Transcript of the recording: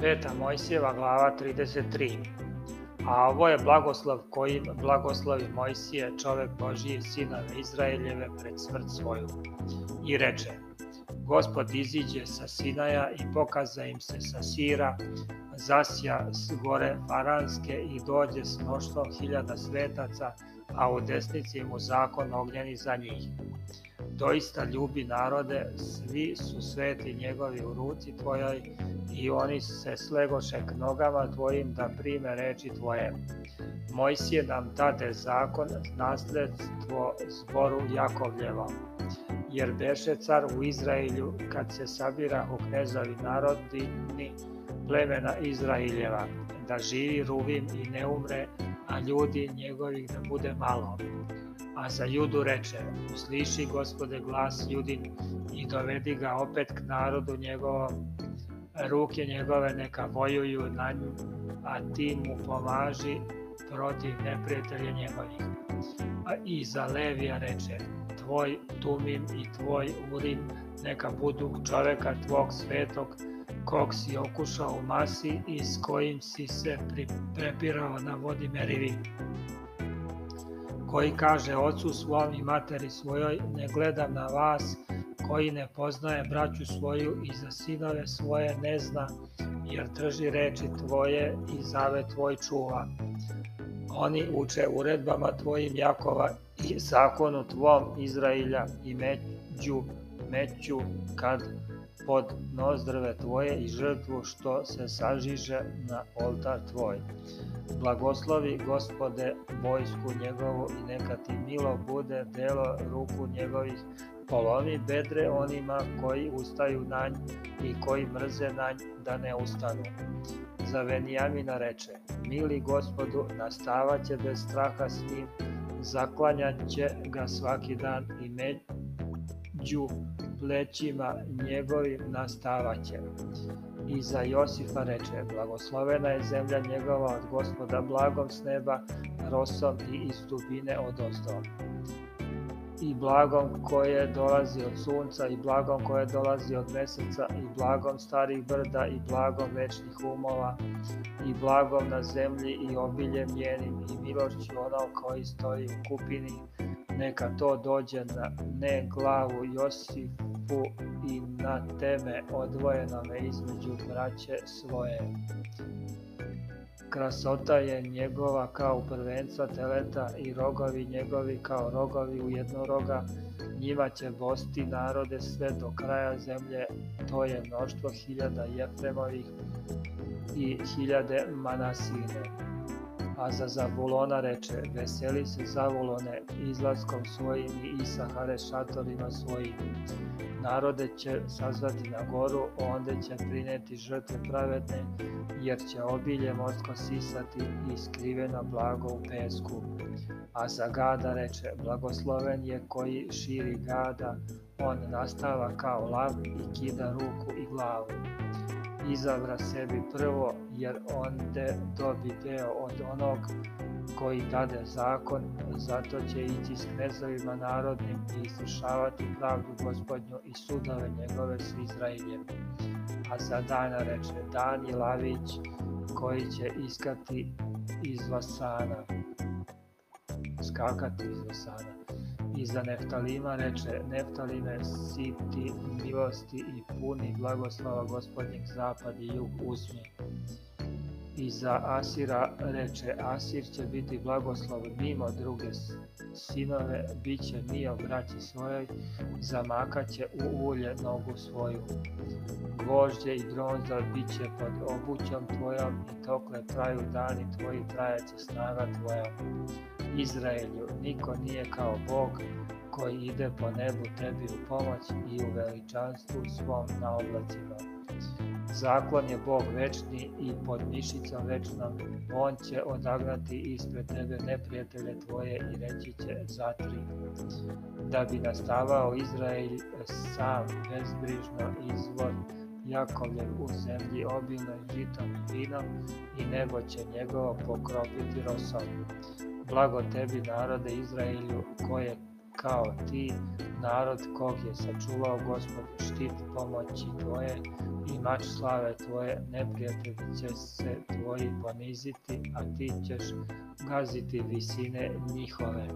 Peta Mojsijeva glava 33 A ovo je blagoslav kojim blagoslovi Mojsije, čovek Božiji, sinove Izraeljeve, pred smrt svoju. I reče, Gospod iziđe sa Sinaja i pokaza im se sa Sira, zasja s gore Faranske i dođe s mnoštvom hiljada svetaca, a u desnici mu zakon ognjeni za njih doista ljubi narode, svi su sveti njegovi u ruci tvojoj i oni se slegoše k nogama tvojim da prime reči tvoje. Mojsije nam tade zakon, nasledstvo zboru Jakovljeva. Jer beše car u Izrailju kad se sabira sabirahu knezovi narodini plemena Izraeljeva, da živi ruvim i ne umre, a ljudi njegovih da bude malo A za Judu reče, sliši gospode glas Judin i dovedi ga opet k narodu njegovom. Ruke njegove neka vojuju na nju, a ti mu pomaži protiv neprijatelja njegovih. A i za Levija reče, tvoj Tumim i tvoj Urim neka budu čoveka tvog svetog, kog si okušao u masi i s kojim si se prepirao na vodi Merivi koji kaže ocu svom i materi svojoj, ne gledam na vas, koji ne poznaje braću svoju i za sinove svoje ne zna, jer drži reči tvoje i zave tvoj čuva. Oni uče uredbama tvojim Jakova i zakonu tvom Izrailja i među, meću kad pod nozdrve tvoje i žrtvu što se sažiže na oltar tvoj. Blagoslovi, Gospode, vojsku njegovu i neka ti milo bude delo ruku njegovih. polovi bedre onima koji ustaju na nj i koji mrze na nj da ne ustanu. Za Venijamina reče, mili gospodu, nastavaće bez straha s njim, zaklanjat će ga svaki dan i među plećima njegovim nastavaće i za Josifa reče, blagoslovena je zemlja njegova od gospoda blagom s neba, rosom i iz dubine od ozdova i blagom koje dolazi od sunca i blagom koje dolazi od meseca i blagom starih brda i blagom večnih umova i blagom na zemlji i obiljem njenim i milošću onom koji stoji u kupini neka to dođe na ne glavu Josifu i na teme me između braće svoje. Krasota je njegova kao prvenca teleta i rogovi njegovi kao rogovi u jednoroga, njima će bosti narode sve do kraja zemlje, to je mnoštvo hiljada Jefremovih i hiljade Manasine a za Zabulona reče, veseli se Zavulone izlaskom svojim i Isahare šatorima svojim. Narode će sazvati na goru, onda će prineti žrtve pravedne, jer će obilje morsko sisati i skriveno blago u pesku. A za gada reče, blagosloven je koji širi gada, on nastava kao lav i kida ruku i glavu izabra sebi prvo, jer on de, dobi deo od onog koji dade zakon, zato će ići s knezovima narodnim i islušavati pravdu gospodnju i sudove njegove s Izraeljem. A za dana reče Dani Lavić, koji će iskati iz Vasana. Skakati iz Vasana za Neftalima reče, Neftalime, siti milosti i puni blagoslava gospodnjeg zapad i jug usmi. I za Asira reče, Asir će biti blagoslov mimo druge sinove, bit će mio braći svojoj, zamakaće u ulje nogu svoju. Gvožđe i bronza bit će pod obućom tvojom i tokle traju dani tvoji trajeće snaga tvoja Izraelju, niko nije kao Bog koji ide po nebu tebi u pomoć i u veličanstvu svom na oblacima. Zaklon je Bog večni i pod mišicom večnom on će odagnati ispred tebe neprijatelje tvoje i reći će zatri. Da bi nastavao Izrael sam bezbrižno izvor Jakovljev u zemlji obilnoj žitom vinom i nebo će njegovo pokropiti rosom. Blago tebi narode Izraelju koje kao ti, narod kog je sačuvao gospod štit pomoći tvoje i mač slave tvoje, neprijatelji će se tvoji poniziti, a ti ćeš gaziti visine njihove.